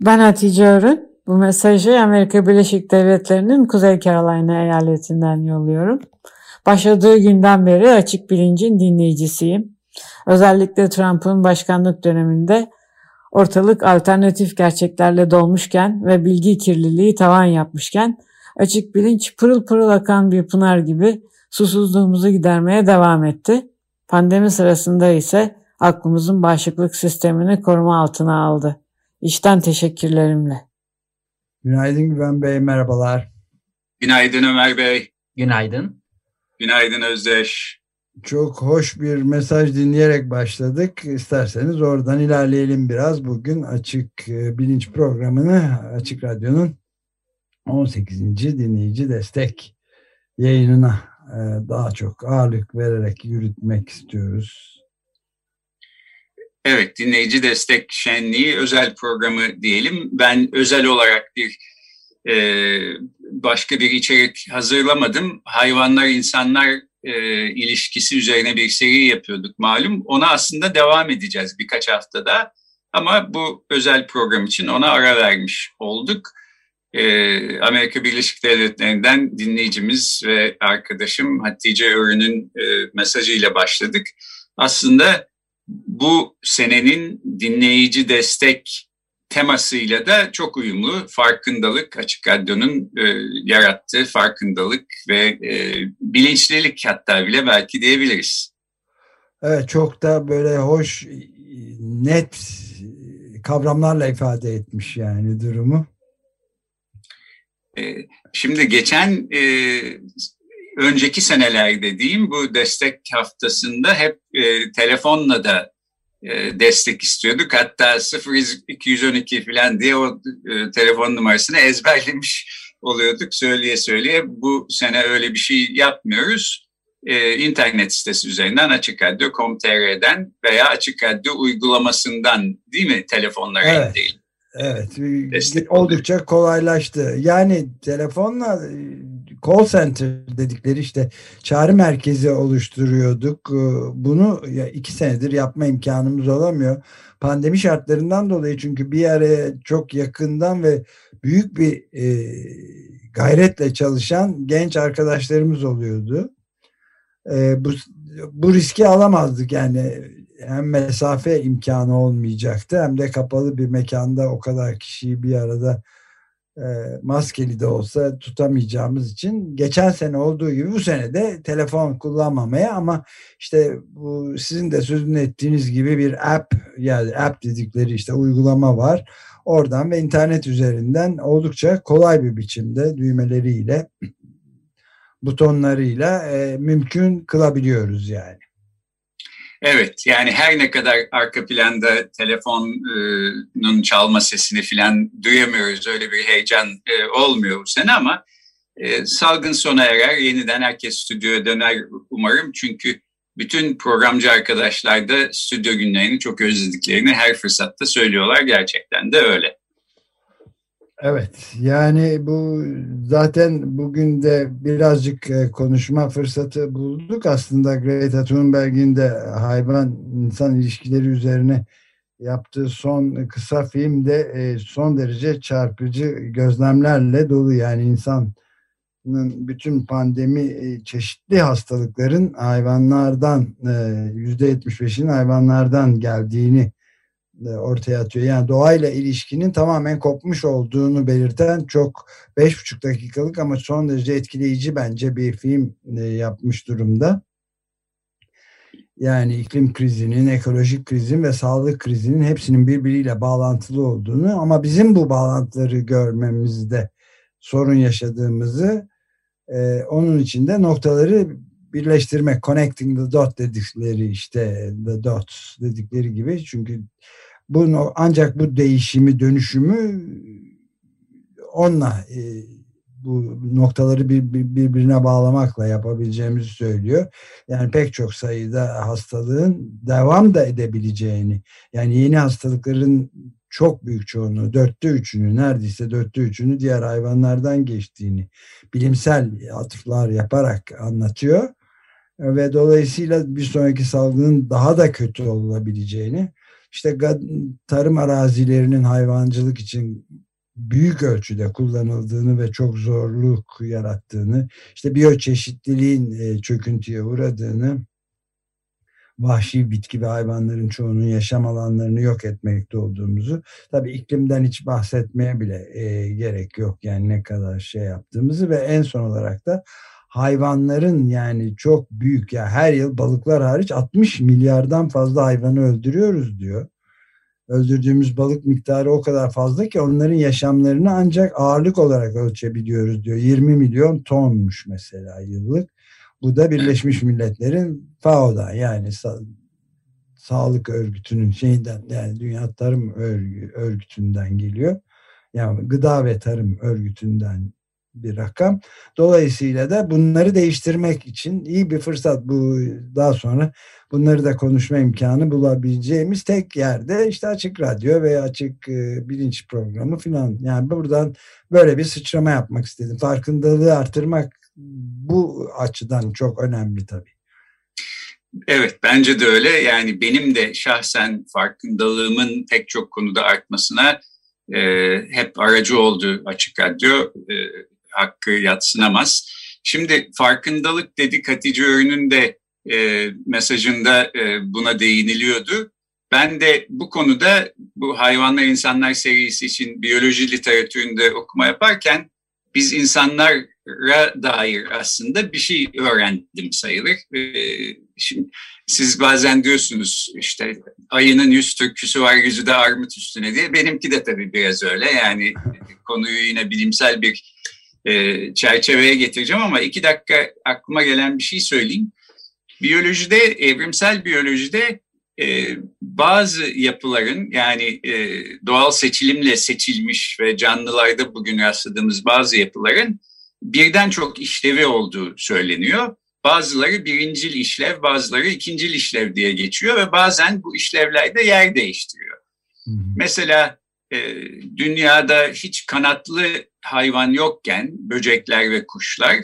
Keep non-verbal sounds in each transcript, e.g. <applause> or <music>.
Ben Hatice Örün. Bu mesajı Amerika Birleşik Devletleri'nin Kuzey Carolina eyaletinden yolluyorum. Başladığı günden beri açık bilincin dinleyicisiyim. Özellikle Trump'ın başkanlık döneminde ortalık alternatif gerçeklerle dolmuşken ve bilgi kirliliği tavan yapmışken açık bilinç pırıl pırıl akan bir pınar gibi susuzluğumuzu gidermeye devam etti. Pandemi sırasında ise aklımızın bağışıklık sistemini koruma altına aldı. İşten teşekkürlerimle. Günaydın Güven Bey, merhabalar. Günaydın Ömer Bey. Günaydın. Günaydın Özdeş. Çok hoş bir mesaj dinleyerek başladık. İsterseniz oradan ilerleyelim biraz. Bugün Açık e, Bilinç programını Açık Radyo'nun 18. dinleyici destek yayınına e, daha çok ağırlık vererek yürütmek istiyoruz. Evet, dinleyici destek şenliği özel programı diyelim. Ben özel olarak bir e, başka bir içerik hazırlamadım. Hayvanlar insanlar e, ilişkisi üzerine bir seri yapıyorduk malum. Ona aslında devam edeceğiz birkaç haftada. Ama bu özel program için ona ara vermiş olduk e, Amerika Birleşik Devletleri'nden dinleyicimiz ve arkadaşım Hatice Örün'ün e, mesajıyla başladık. Aslında bu senenin dinleyici destek temasıyla da çok uyumlu farkındalık Açık Radyo'nun e, yarattığı farkındalık ve e, bilinçlilik hatta bile belki diyebiliriz. Evet çok da böyle hoş net kavramlarla ifade etmiş yani durumu. Ee, şimdi geçen e, önceki seneler dediğim bu destek haftasında hep e, telefonla da e, destek istiyorduk. Hatta 0212 falan diye o e, telefon numarasını ezberlemiş <laughs> oluyorduk söyleye söyleye. Bu sene öyle bir şey yapmıyoruz. E, internet sitesi üzerinden Açık Radyo.com.tr'den veya Açık Radyo uygulamasından değil mi telefonlara evet. değil. Evet, Destek oldukça oluyor. kolaylaştı. Yani telefonla e, call center dedikleri işte çağrı merkezi oluşturuyorduk. E, bunu ya iki senedir yapma imkanımız olamıyor. Pandemi şartlarından dolayı çünkü bir araya çok yakından ve büyük bir e, gayretle çalışan genç arkadaşlarımız oluyordu. E, bu, bu riski alamazdık yani hem mesafe imkanı olmayacaktı hem de kapalı bir mekanda o kadar kişiyi bir arada maskeli de olsa tutamayacağımız için geçen sene olduğu gibi bu sene de telefon kullanmamaya ama işte bu sizin de sözünü ettiğiniz gibi bir app yani app dedikleri işte uygulama var. Oradan ve internet üzerinden oldukça kolay bir biçimde düğmeleriyle <clears throat> butonlarıyla e, mümkün kılabiliyoruz yani. Evet yani her ne kadar arka planda telefonun çalma sesini filan duyamıyoruz öyle bir heyecan e, olmuyor bu sene ama e, salgın sona erer yeniden herkes stüdyoya döner umarım çünkü bütün programcı arkadaşlar da stüdyo günlerini çok özlediklerini her fırsatta söylüyorlar gerçekten de öyle. Evet yani bu zaten bugün de birazcık e, konuşma fırsatı bulduk. Aslında Greta Thunberg'in de hayvan insan ilişkileri üzerine yaptığı son kısa film de e, son derece çarpıcı gözlemlerle dolu. Yani insanın bütün pandemi e, çeşitli hastalıkların hayvanlardan yüzde 75'in hayvanlardan geldiğini ortaya atıyor. Yani doğayla ilişkinin tamamen kopmuş olduğunu belirten çok beş buçuk dakikalık ama son derece etkileyici bence bir film e, yapmış durumda. Yani iklim krizinin, ekolojik krizin ve sağlık krizinin hepsinin birbiriyle bağlantılı olduğunu ama bizim bu bağlantıları görmemizde sorun yaşadığımızı e, onun için de noktaları birleştirmek, connecting the dot dedikleri işte the dots dedikleri gibi çünkü bunu ancak bu değişimi dönüşümü onunla e, bu noktaları bir, bir, birbirine bağlamakla yapabileceğimizi söylüyor. Yani pek çok sayıda hastalığın devam da edebileceğini yani yeni hastalıkların çok büyük çoğunluğu dörtte üçünü neredeyse dörtte üçünü diğer hayvanlardan geçtiğini bilimsel atıflar yaparak anlatıyor ve dolayısıyla bir sonraki salgının daha da kötü olabileceğini işte tarım arazilerinin hayvancılık için büyük ölçüde kullanıldığını ve çok zorluk yarattığını, işte biyoçeşitliliğin e, çöküntüye uğradığını, vahşi bitki ve hayvanların çoğunun yaşam alanlarını yok etmekte olduğumuzu, tabii iklimden hiç bahsetmeye bile e, gerek yok yani ne kadar şey yaptığımızı ve en son olarak da hayvanların yani çok büyük ya her yıl balıklar hariç 60 milyardan fazla hayvanı öldürüyoruz diyor öldürdüğümüz balık miktarı o kadar fazla ki onların yaşamlarını ancak ağırlık olarak ölçebiliyoruz diyor. 20 milyon tonmuş mesela yıllık. Bu da Birleşmiş Milletler'in FAO'da yani sa sağlık örgütünün şeyinden yani Dünya Tarım Örgütü'nden geliyor. Yani Gıda ve Tarım Örgütü'nden bir rakam. Dolayısıyla da bunları değiştirmek için iyi bir fırsat bu daha sonra bunları da konuşma imkanı bulabileceğimiz tek yerde işte açık radyo veya açık e, bilinç programı filan. Yani buradan böyle bir sıçrama yapmak istedim. Farkındalığı artırmak bu açıdan çok önemli tabii. Evet bence de öyle. Yani benim de şahsen farkındalığımın pek çok konuda artmasına e, hep aracı oldu Açık Radyo. E, hakkı yatsınamaz. Şimdi farkındalık dedik Hatice Öğün'ün de e, mesajında e, buna değiniliyordu. Ben de bu konuda bu Hayvanlar İnsanlar serisi için biyoloji literatüründe okuma yaparken biz insanlara dair aslında bir şey öğrendim sayılır. Ee, şimdi siz bazen diyorsunuz işte ayının yüz türküsü var yüzü de armut üstüne diye. Benimki de tabii biraz öyle yani konuyu yine bilimsel bir e, çerçeveye getireceğim ama iki dakika aklıma gelen bir şey söyleyeyim. Biyolojide, evrimsel biyolojide e, bazı yapıların yani e, doğal seçilimle seçilmiş ve canlılarda bugün rastladığımız bazı yapıların birden çok işlevi olduğu söyleniyor. Bazıları birincil işlev, bazıları ikincil işlev diye geçiyor ve bazen bu işlevlerde yer değiştiriyor. Hı hı. Mesela e, dünyada hiç kanatlı hayvan yokken böcekler ve kuşlar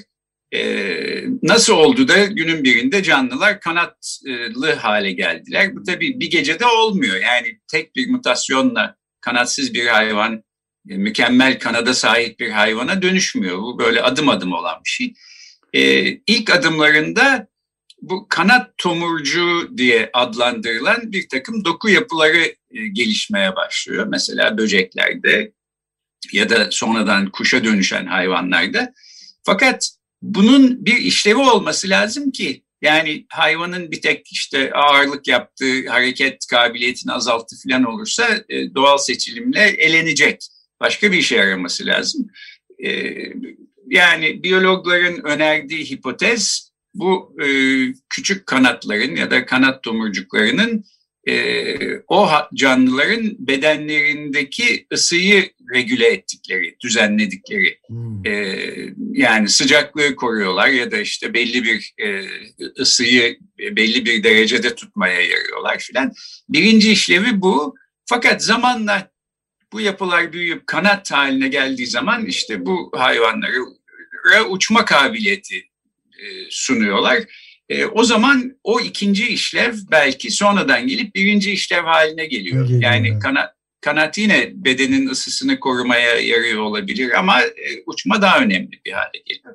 e, nasıl oldu da günün birinde canlılar kanatlı hale geldiler? Bu tabii bir gecede olmuyor. Yani tek bir mutasyonla kanatsız bir hayvan e, mükemmel kanada sahip bir hayvana dönüşmüyor. Bu böyle adım adım olan bir şey. E, ilk adımlarında bu kanat tomurcu diye adlandırılan bir takım doku yapıları e, gelişmeye başlıyor. Mesela böceklerde ya da sonradan kuşa dönüşen hayvanlarda. Fakat bunun bir işlevi olması lazım ki yani hayvanın bir tek işte ağırlık yaptığı hareket kabiliyetini azalttı falan olursa e, doğal seçilimle elenecek. Başka bir işe yaraması lazım. yani biyologların önerdiği hipotez bu e, küçük kanatların ya da kanat tomurcuklarının e, o canlıların bedenlerindeki ısıyı regüle ettikleri, düzenledikleri. Hmm. E, yani sıcaklığı koruyorlar ya da işte belli bir e, ısıyı belli bir derecede tutmaya yarıyorlar filan. Birinci işlevi bu. Fakat zamanla bu yapılar büyüyüp kanat haline geldiği zaman işte bu hayvanlara uçma kabiliyeti sunuyorlar. E, o zaman o ikinci işlev belki sonradan gelip birinci işlev haline geliyor. geliyor yani evet. kanat, kanat yine bedenin ısısını korumaya yarıyor olabilir ama e, uçma daha önemli bir hale geliyor.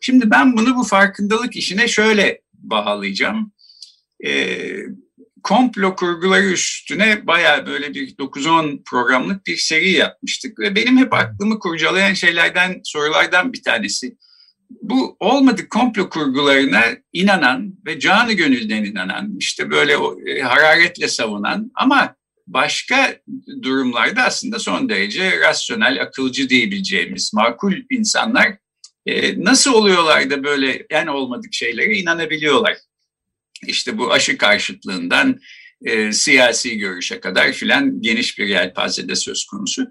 Şimdi ben bunu bu farkındalık işine şöyle bağlayacağım. E, komplo kurguları üstüne baya böyle bir 9-10 programlık bir seri yapmıştık ve benim hep aklımı kurcalayan şeylerden, sorulardan bir tanesi bu olmadık komplo kurgularına inanan ve canı gönülden inanan, işte böyle e, hararetle savunan ama başka durumlarda aslında son derece rasyonel, akılcı diyebileceğimiz makul insanlar e, nasıl oluyorlar da böyle en olmadık şeylere inanabiliyorlar. İşte bu aşı karşıtlığından e, siyasi görüşe kadar filan geniş bir yelpazede söz konusu.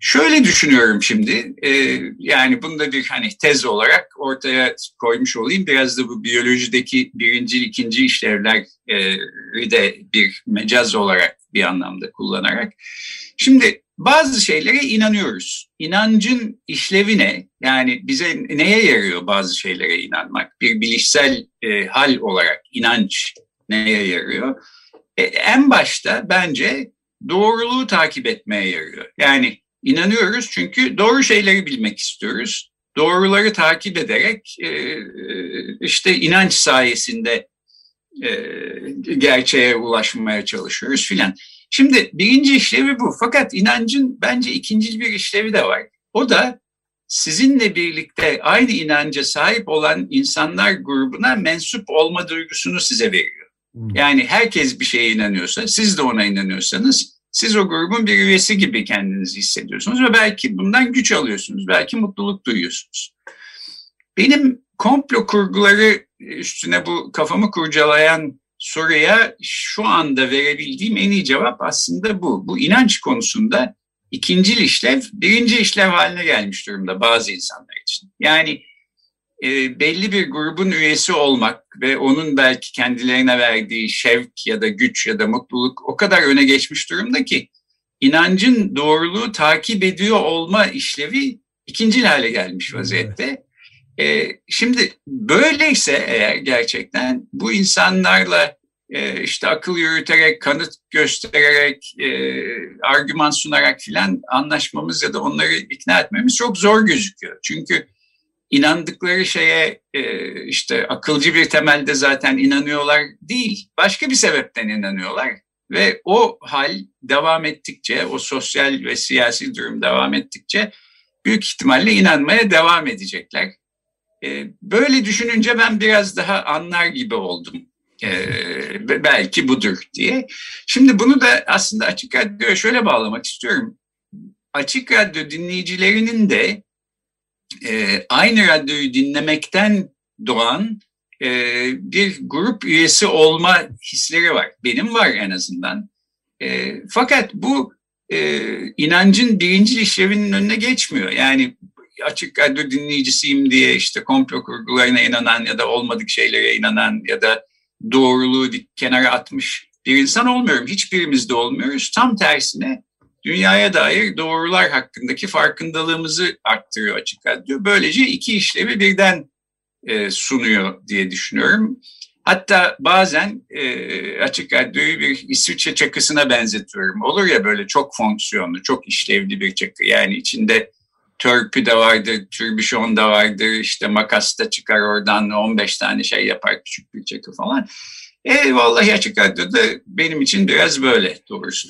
Şöyle düşünüyorum şimdi, e, yani bunu da bir hani tez olarak ortaya koymuş olayım. Biraz da bu biyolojideki birinci, ikinci işlevleri de bir mecaz olarak bir anlamda kullanarak. Şimdi bazı şeylere inanıyoruz. İnancın işlevi ne? Yani bize neye yarıyor bazı şeylere inanmak? Bir bilişsel e, hal olarak inanç neye yarıyor? E, en başta bence doğruluğu takip etmeye yarıyor. Yani inanıyoruz çünkü doğru şeyleri bilmek istiyoruz. Doğruları takip ederek e, e işte inanç sayesinde e, gerçeğe ulaşmaya çalışıyoruz filan. Şimdi birinci işlevi bu. Fakat inancın bence ikinci bir işlevi de var. O da sizinle birlikte aynı inanca sahip olan insanlar grubuna mensup olma duygusunu size veriyor. Hmm. Yani herkes bir şeye inanıyorsa, siz de ona inanıyorsanız siz o grubun bir üyesi gibi kendinizi hissediyorsunuz ve belki bundan güç alıyorsunuz, belki mutluluk duyuyorsunuz. Benim komplo kurguları üstüne bu kafamı kurcalayan soruya şu anda verebildiğim en iyi cevap aslında bu. Bu inanç konusunda ikinci işlev, birinci işlev haline gelmiş durumda bazı insanlar için. Yani e, belli bir grubun üyesi olmak ve onun belki kendilerine verdiği şevk ya da güç ya da mutluluk o kadar öne geçmiş durumda ki inancın doğruluğu takip ediyor olma işlevi ikinci hale gelmiş vaziyette. E, şimdi böyleyse eğer gerçekten bu insanlarla e, işte akıl yürüterek, kanıt göstererek, e, argüman sunarak filan anlaşmamız ya da onları ikna etmemiz çok zor gözüküyor. Çünkü inandıkları şeye e, işte akılcı bir temelde zaten inanıyorlar değil, başka bir sebepten inanıyorlar. Ve o hal devam ettikçe, o sosyal ve siyasi durum devam ettikçe büyük ihtimalle inanmaya devam edecekler. Ee, böyle düşününce ben biraz daha anlar gibi oldum. Ee, belki budur diye. Şimdi bunu da aslında Açık Radyo'ya şöyle bağlamak istiyorum. Açık Radyo dinleyicilerinin de e, aynı radyoyu dinlemekten doğan e, bir grup üyesi olma hisleri var. Benim var en azından. E, fakat bu e, inancın birinci işlevinin önüne geçmiyor. Yani açık radyo dinleyicisiyim diye işte komplo kurgularına inanan ya da olmadık şeylere inanan ya da doğruluğu kenara atmış bir insan olmuyorum. Hiçbirimiz de olmuyoruz. Tam tersine dünyaya dair doğrular hakkındaki farkındalığımızı arttırıyor açık radyo. Böylece iki işlevi birden e, sunuyor diye düşünüyorum. Hatta bazen e, açık radyoyu bir İsviçre çakısına benzetiyorum. Olur ya böyle çok fonksiyonlu, çok işlevli bir çakı. Yani içinde törpü de vardır, türbüşon da vardır, işte makas da çıkar oradan 15 tane şey yapar küçük bir çakı falan. E vallahi açık radyoda benim için biraz böyle doğrusu.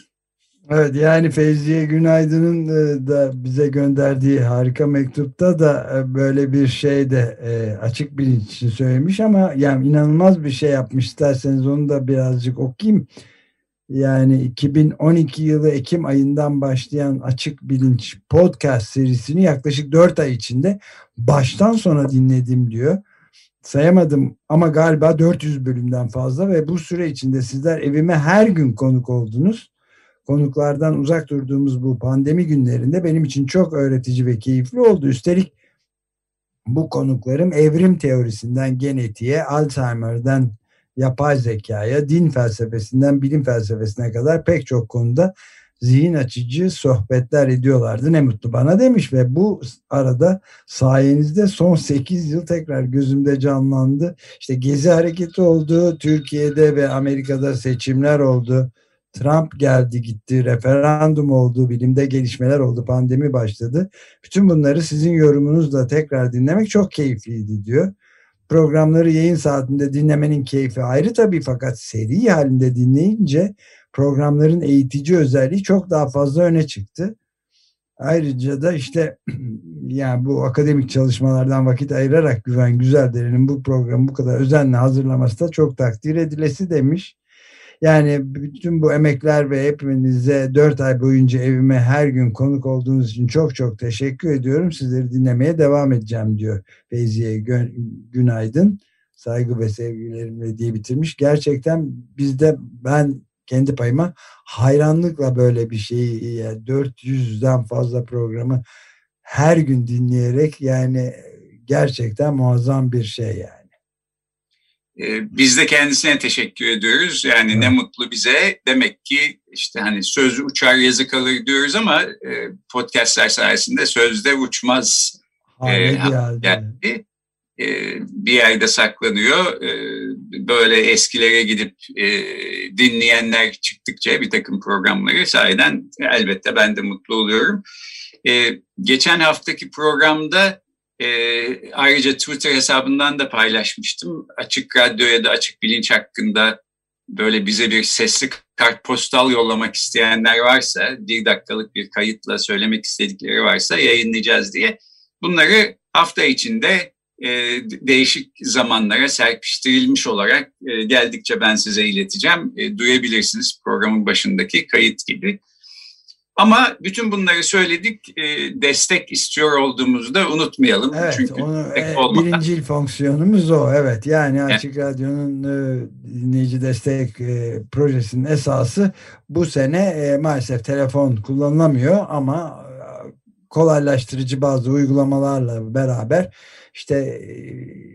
Evet yani Feyziye Günaydın'ın e, da bize gönderdiği harika mektupta da e, böyle bir şey de e, açık bilinç için söylemiş ama yani inanılmaz bir şey yapmış isterseniz onu da birazcık okuyayım. Yani 2012 yılı Ekim ayından başlayan Açık Bilinç podcast serisini yaklaşık 4 ay içinde baştan sona dinledim diyor. Sayamadım ama galiba 400 bölümden fazla ve bu süre içinde sizler evime her gün konuk oldunuz. Konuklardan uzak durduğumuz bu pandemi günlerinde benim için çok öğretici ve keyifli oldu. Üstelik bu konuklarım evrim teorisinden genetiğe, Alzheimer'dan yapay zekaya, din felsefesinden bilim felsefesine kadar pek çok konuda zihin açıcı sohbetler ediyorlardı. Ne mutlu bana demiş ve bu arada sayenizde son 8 yıl tekrar gözümde canlandı. İşte gezi hareketi oldu, Türkiye'de ve Amerika'da seçimler oldu. Trump geldi gitti, referandum oldu, bilimde gelişmeler oldu, pandemi başladı. Bütün bunları sizin yorumunuzla tekrar dinlemek çok keyifliydi diyor programları yayın saatinde dinlemenin keyfi ayrı tabii fakat seri halinde dinleyince programların eğitici özelliği çok daha fazla öne çıktı. Ayrıca da işte <clears throat> yani bu akademik çalışmalardan vakit ayırarak Güven Güzeldere'nin bu programı bu kadar özenle hazırlaması da çok takdir edilesi demiş. Yani bütün bu emekler ve hepinize dört ay boyunca evime her gün konuk olduğunuz için çok çok teşekkür ediyorum. Sizleri dinlemeye devam edeceğim diyor Feyziye Günaydın. Saygı ve sevgilerimle diye bitirmiş. Gerçekten bizde ben kendi payıma hayranlıkla böyle bir şeyi yani 400'den fazla programı her gün dinleyerek yani gerçekten muazzam bir şey yani. Ee, biz de kendisine teşekkür ediyoruz. Yani evet. ne mutlu bize. Demek ki işte hani söz uçar yazı kalır diyoruz ama e, podcastler sayesinde sözde uçmaz. E, geldi. E, bir yerde saklanıyor. Böyle eskilere gidip dinleyenler çıktıkça bir takım programları sayeden elbette ben de mutlu oluyorum. Geçen haftaki programda e, ayrıca Twitter hesabından da paylaşmıştım. Açık Radyo'ya da Açık Bilinç hakkında böyle bize bir sesli kartpostal yollamak isteyenler varsa, bir dakikalık bir kayıtla söylemek istedikleri varsa yayınlayacağız diye. Bunları hafta içinde e, değişik zamanlara serpiştirilmiş olarak e, geldikçe ben size ileteceğim. E, duyabilirsiniz programın başındaki kayıt gibi. Ama bütün bunları söyledik, e, destek istiyor olduğumuzu da unutmayalım. Evet, Çünkü onu, e, birincil fonksiyonumuz o. Evet, yani Açık evet. Radyo'nun e, dinleyici destek e, projesinin esası bu sene e, maalesef telefon kullanılamıyor ama kolaylaştırıcı bazı uygulamalarla beraber işte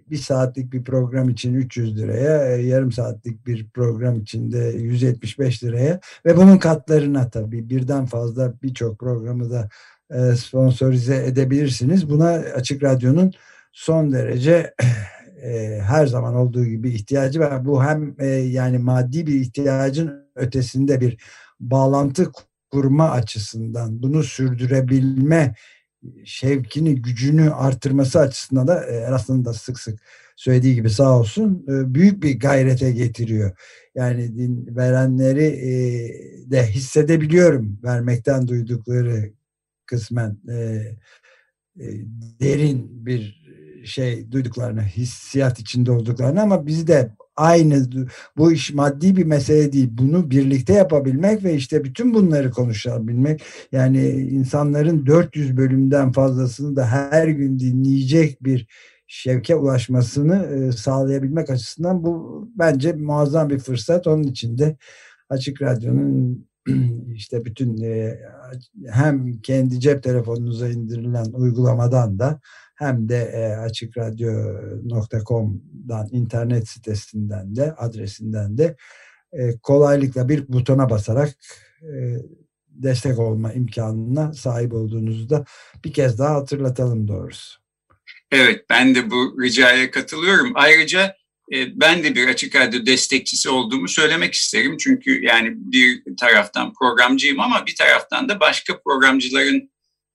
bir saatlik bir program için 300 liraya, yarım saatlik bir program için de 175 liraya ve bunun katlarına tabii birden fazla birçok programı da sponsorize edebilirsiniz. Buna Açık Radyo'nun son derece <clears throat> her zaman olduğu gibi ihtiyacı var. Bu hem yani maddi bir ihtiyacın ötesinde bir bağlantı kurma açısından bunu sürdürebilme şevkini, gücünü artırması açısından da e, Eraslan'ın da sık sık söylediği gibi sağ olsun e, büyük bir gayrete getiriyor. Yani din verenleri e, de hissedebiliyorum vermekten duydukları kısmen derin bir şey duyduklarını, hissiyat içinde olduklarını ama bizi de aynı bu iş maddi bir mesele değil. Bunu birlikte yapabilmek ve işte bütün bunları konuşabilmek yani insanların 400 bölümden fazlasını da her gün dinleyecek bir şevke ulaşmasını sağlayabilmek açısından bu bence muazzam bir fırsat. Onun için de Açık Radyo'nun <clears throat> işte bütün hem kendi cep telefonunuza indirilen uygulamadan da hem de e, açıkradyo.com'dan internet sitesinden de adresinden de e, kolaylıkla bir butona basarak e, destek olma imkanına sahip olduğunuzu da bir kez daha hatırlatalım doğrusu. Evet ben de bu ricaya katılıyorum. Ayrıca e, ben de bir açık radyo destekçisi olduğumu söylemek isterim. Çünkü yani bir taraftan programcıyım ama bir taraftan da başka programcıların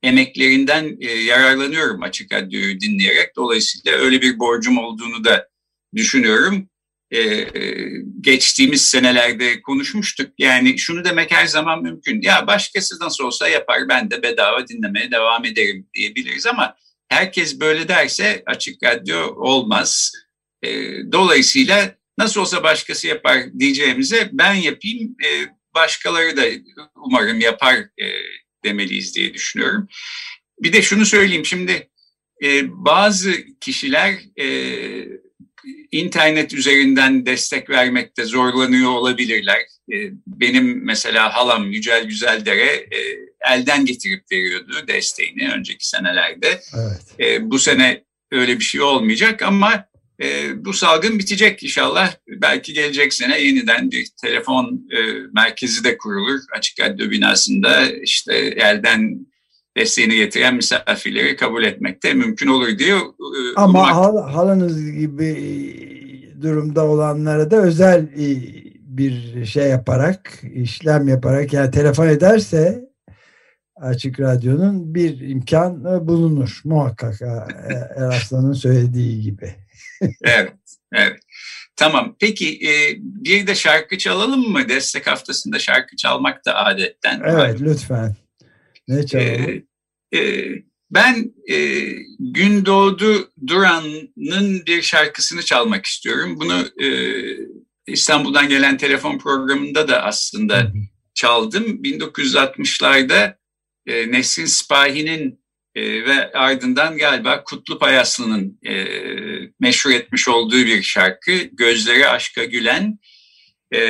emeklerinden e, yararlanıyorum açık radyoyu dinleyerek. Dolayısıyla öyle bir borcum olduğunu da düşünüyorum. E, e, geçtiğimiz senelerde konuşmuştuk. Yani şunu demek her zaman mümkün. Ya başkası nasıl olsa yapar ben de bedava dinlemeye devam ederim diyebiliriz ama herkes böyle derse açık radyo olmaz. E, dolayısıyla nasıl olsa başkası yapar diyeceğimize ben yapayım e, başkaları da umarım yapar e, demeliyiz diye düşünüyorum. Bir de şunu söyleyeyim şimdi e, bazı kişiler e, internet üzerinden destek vermekte zorlanıyor olabilirler. E, benim mesela halam Yücel Güzeldere e, elden getirip veriyordu desteğini önceki senelerde. Evet. E, bu sene öyle bir şey olmayacak ama e, bu salgın bitecek inşallah. Belki gelecek sene yeniden bir telefon e, merkezi de kurulur. Açık radyo binasında işte elden desteğini getiren misafirleri kabul etmek de mümkün olur diye. E, Ama hal, halanız gibi durumda olanlara da özel e, bir şey yaparak, işlem yaparak yani telefon ederse Açık Radyo'nun bir imkan e, bulunur muhakkak Eraslan'ın söylediği gibi <laughs> evet, evet. Tamam. Peki e, bir de şarkı çalalım mı? Destek haftasında şarkı çalmak da adetten. Evet, var. lütfen. Ne çalalım? E, e, ben e, Gündoğdu Duran'ın bir şarkısını çalmak istiyorum. Bunu e, İstanbul'dan gelen telefon programında da aslında çaldım. 1960'larda e, Nesrin Sipahi'nin e, ve ardından galiba Kutlu Payaslı'nın e, meşhur etmiş olduğu bir şarkı Gözleri Aşka Gülen. E,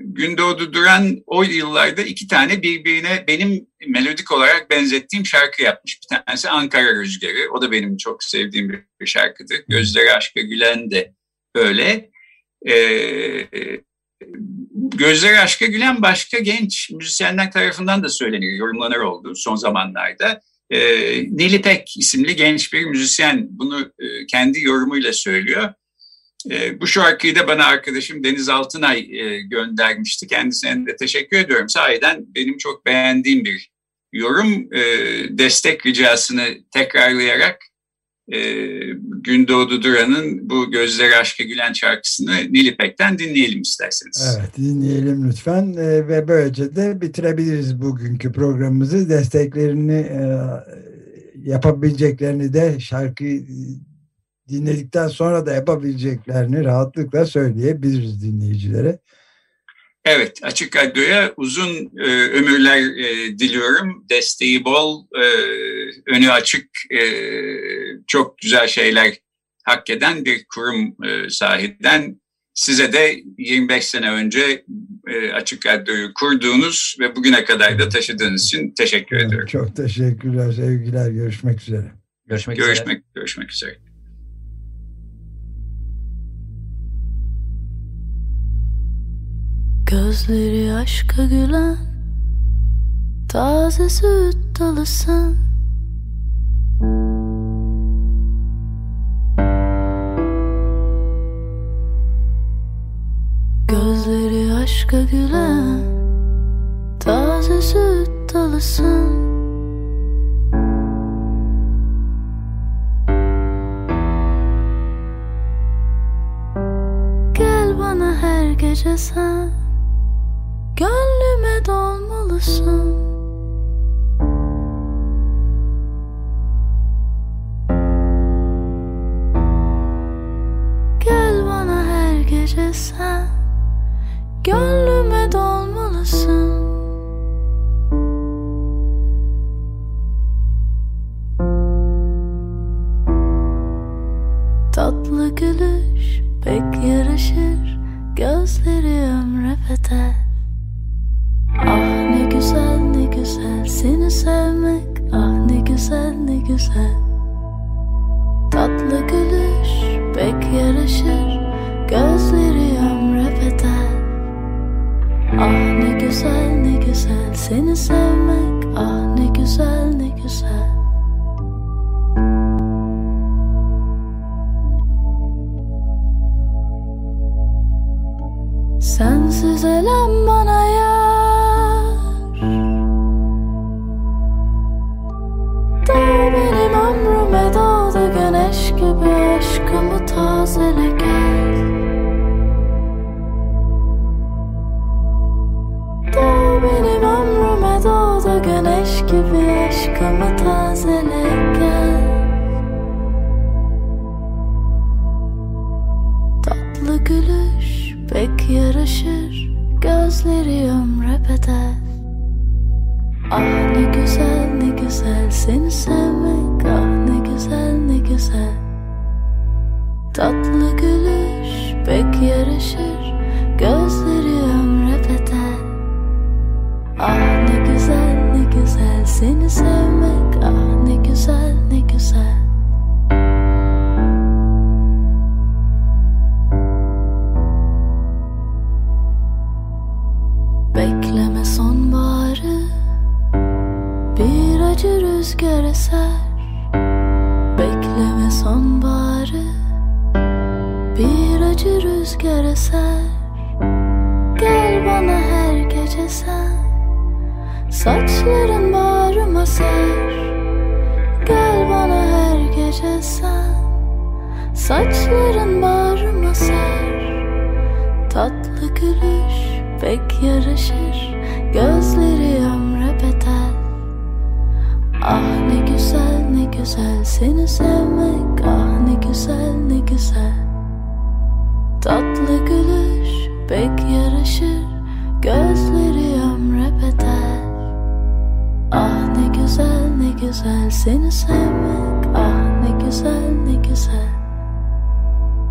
Gündoğdu Duran o yıllarda iki tane birbirine benim melodik olarak benzettiğim şarkı yapmış. Bir tanesi Ankara Rüzgarı. O da benim çok sevdiğim bir şarkıdır. Gözleri Aşka Gülen de öyle. E, Gözleri Aşka Gülen başka genç müzisyenler tarafından da söylenir, yorumlanır oldu son zamanlarda. E, Nilipek isimli genç bir müzisyen bunu e, kendi yorumuyla söylüyor. E, bu şarkıyı da bana arkadaşım Deniz Altınay e, göndermişti. Kendisine de teşekkür ediyorum. Sahiden benim çok beğendiğim bir yorum. E, destek ricasını tekrarlayarak e, Gündoğdu Duran'ın bu Gözleri Aşka Gülen şarkısını Nilipek'ten dinleyelim isterseniz. Evet dinleyelim lütfen e, ve böylece de bitirebiliriz bugünkü programımızı. Desteklerini e, yapabileceklerini de şarkı dinledikten sonra da yapabileceklerini rahatlıkla söyleyebiliriz dinleyicilere. Evet, Açık Radyo'ya uzun e, ömürler e, diliyorum. Desteği bol, e, önü açık, e, çok güzel şeyler hak eden bir kurum e, sahibinden. Size de 25 sene önce e, Açık Radyo'yu kurduğunuz ve bugüne kadar da taşıdığınız için teşekkür ediyorum. Çok teşekkürler, sevgiler. Görüşmek üzere. Görüşmek, görüşmek üzere. Görüşmek üzere. Gözleri aşka gülen Taze süt dalısın aşka gülen Taze süt dalısın Gel bana her gece sen Gönlüme dolmalısın. Gel bana her gece sen Gönlüme dolmalısın. Tatlı gülüş pek yaraşır Gözleri ömre bedel. Ah ne güzel ne güzel seni sevmek Ah ne güzel ne güzel güzel ne güzel. Seni sevmek Ah ne güzel ne güzel ne güzel ne güzel. Seni sevmek Ah ne güzel ne güzel. Tatlı gülüş pek yaraşır Gözleri ömre bedel. Ah ne güzel ne güzel. Seni sevmek Ah ne güzel ne güzel Saçların bağrıma ser Tatlı gülüş pek yaraşır Gözleri ömre bedel. Ah ne güzel ne güzel seni sevmek Ah ne güzel ne güzel. Tatlı gülüş pek yaraşır Gözleri ömre bedel. Ah ne güzel ne güzel seni sevmek Ah ne güzel ne güzel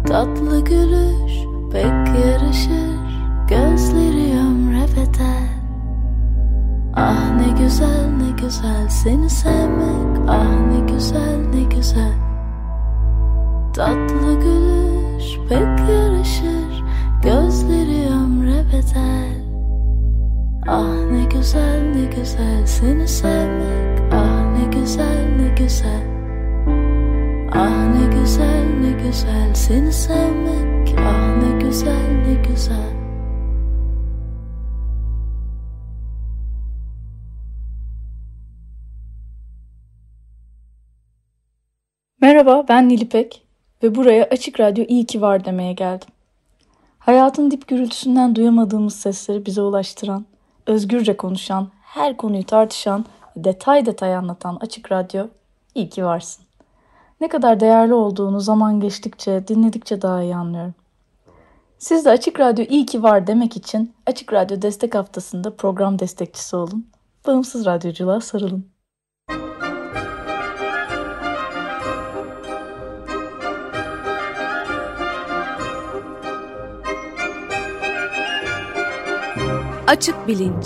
Tatlı gülüş pek yaraşır Gözleri ömre bedel Ah ne güzel ne güzel seni sevmek Ah ne güzel ne güzel. Tatlı gülüş pek yaraşır Gözleri ömre bedel Ah ne güzel ne güzel seni sevmek Ah ne güzel ne güzel Ah ne güzel ne güzel seni sevmek Ah ne güzel ne güzel Merhaba ben Nilipek ve buraya Açık Radyo iyi ki var demeye geldim. Hayatın dip gürültüsünden duyamadığımız sesleri bize ulaştıran, özgürce konuşan, her konuyu tartışan, detay detay anlatan Açık Radyo iyi ki varsın. Ne kadar değerli olduğunu zaman geçtikçe, dinledikçe daha iyi anlıyorum. Siz de Açık Radyo iyi ki var demek için Açık Radyo Destek Haftası'nda program destekçisi olun. Bağımsız radyoculuğa sarılın. Açık Bilinç